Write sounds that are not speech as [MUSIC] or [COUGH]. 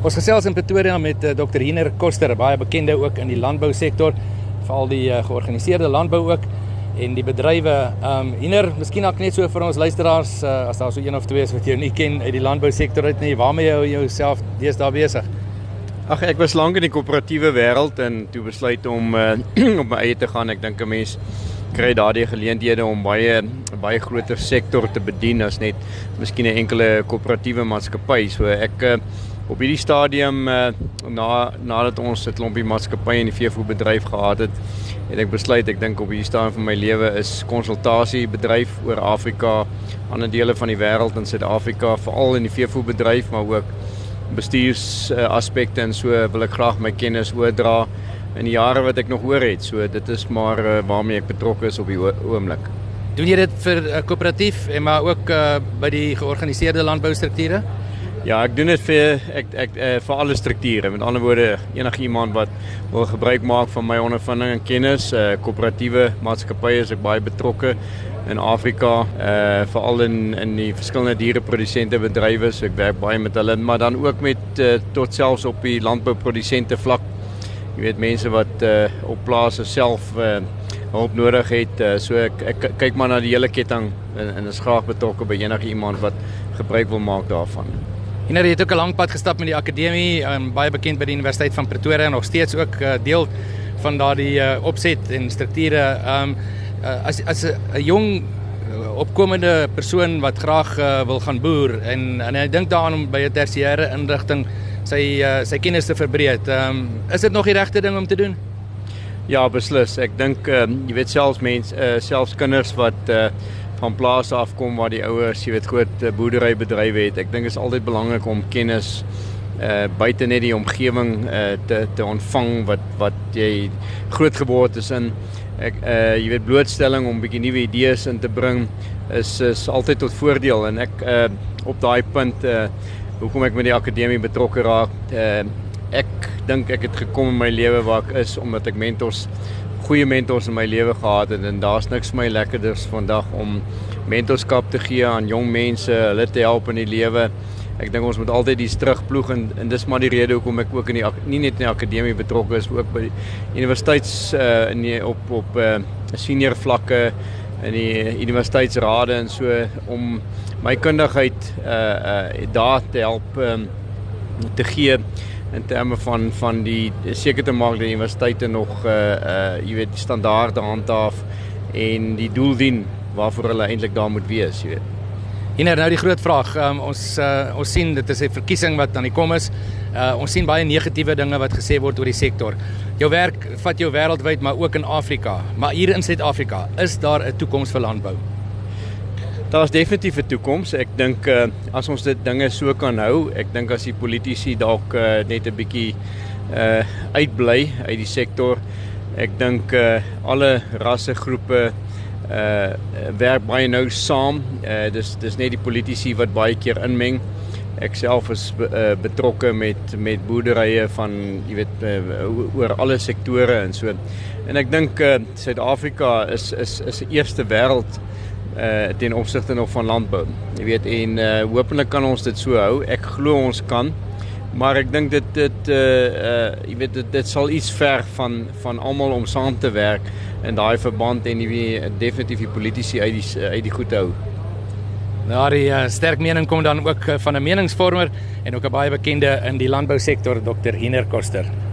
Ons gesels in Pretoria met uh, Dr. Hiner Koster, baie bekende ook in die landbousektor, veral die uh, georganiseerde landbou ook en die bedrywe. Ehm um, Hiner, miskien ook net so vir ons luisteraars uh, as daar so een of twee is wat jy nie ken uit die landbousektor uit nie, waarmee jy jouself deesdae besig? Ag ek was lank in die koöperatiewe wêreld en toe besluit om uh, [CLEARS THROAT] op my eie te gaan. Ek dink 'n mens kry daardie geleenthede om baie baie groter sektor te bedien as net miskien 'n enkele koöperatiewe maatskappy. So ek uh, op hierdie stadium uh, na nadat ons 'n klompie maatskappye in die veevoerbedryf gehad het, het ek besluit ek dink op hierdie stadium van my lewe is konsultasie bedryf oor Afrika, ander dele van die wêreld in Suid-Afrika, veral in die veevoerbedryf, maar ook bestuurs uh, aspekte en so wil ek graag my kennis oordra in die jare wat ek nog oor het. So dit is maar uh, waarmee ek betrokke is op die oomblik. Doen jy dit vir 'n uh, koöperatief en maar ook uh, by die georganiseerde landboustrukture? Ja, ek doen dit vir ek ek uh, vir alle strukture. Met ander woorde, enige iemand wat wil gebruik maak van my ondervinding en kennis, uh, koöperatiewe maatskappye is ek baie betrokke in Afrika, uh veral in in die verskillende diereprodusente bedrywe, so ek werk baie met hulle, maar dan ook met uh, tot selfs op die landbouprodusente vlak. Jy weet mense wat uh op plase self uh hulp nodig het. Uh, so ek, ek kyk maar na die hele ketting en, en is graag betrokke by enige iemand wat gebruik wil maak daarvan. En jy het ook 'n lang pad gestap met die akademie, um, baie bekend by die Universiteit van Pretoria en nog steeds ook uh, deel van daardie uh, opset en strukture. Um uh, as as 'n jong opkomende persoon wat graag uh, wil gaan boer en en hy dink daaraan om by 'n tersiêre inrigting sy uh, sy kennis te verbreek. Um, is dit nog die regte ding om te doen? Ja, beslis. Ek dink uh, jy weet selfs mense uh, selfs kinders wat uh, van plase afkom waar die ouers, jy weet, groot uh, boerderybedrywe het. Ek dink dit is altyd belangrik om kennis uh buite net die omgewing uh te te ontvang wat wat jy groot geword het in ek uh jy weet blootstelling om bietjie nuwe idees in te bring is is altyd tot voordeel en ek uh op daai punt uh hoekom ek met die akademie betrokke raak uh dink ek het gekom in my lewe waar ek is omdat ek mentors goeie mentors in my lewe gehad het. En daar's niks my lekkerders vandag om mentorskap te gee aan jong mense hulle te help in die lewe. Ek dink ons moet altyd die terugploeg en en dis maar die rede hoekom ek ook in die nie net in die akademie betrokke is ook by universiteits uh, in die, op op uh, senior vlakke in die universiteitsrade en so om my kundigheid uh uh daar te help um, te gee in terme van van die seker te maak dat die universiteite nog uh uh jy weet standaarde handhaaf en die doel dien waarvoor hulle eintlik daar moet wees, jy weet. Hier nou die groot vraag. Um, ons uh, ons sien dit is 'n verkiesing wat aan die kom is. Uh, ons sien baie negatiewe dinge wat gesê word oor die sektor. Jou werk vat jou wêreldwyd, maar ook in Afrika. Maar hier in Suid-Afrika, is daar 'n toekoms vir landbou? Daar's definitief 'n toekoms. Ek dink uh, as ons dit dinge so kan hou, ek dink as die politici dalk uh, net 'n bietjie uh uitbly uit die sektor. Ek dink uh, alle rassegroepe uh werk baie nou saam. Uh dis dis net die politici wat baie keer inmeng. Ek self is uh, betrokke met met boerderye van jy weet uh, oor alle sektore en so. En ek dink uh Suid-Afrika is is is 'n eerste wêreld uh ten opsigte nog van landbou. Jy weet en uh hopelik kan ons dit so hou. Ek glo ons kan. Maar ek dink dit dit uh uh jy weet dit, dit sal iets verg van van almal om saam te werk in daai verband en wie definitief die politici uit die uit die goed hou. Nou die uh, sterk mening kom dan ook van 'n meningsvormer en ook 'n baie bekende in die landbousektor Dr. Hiner Koster.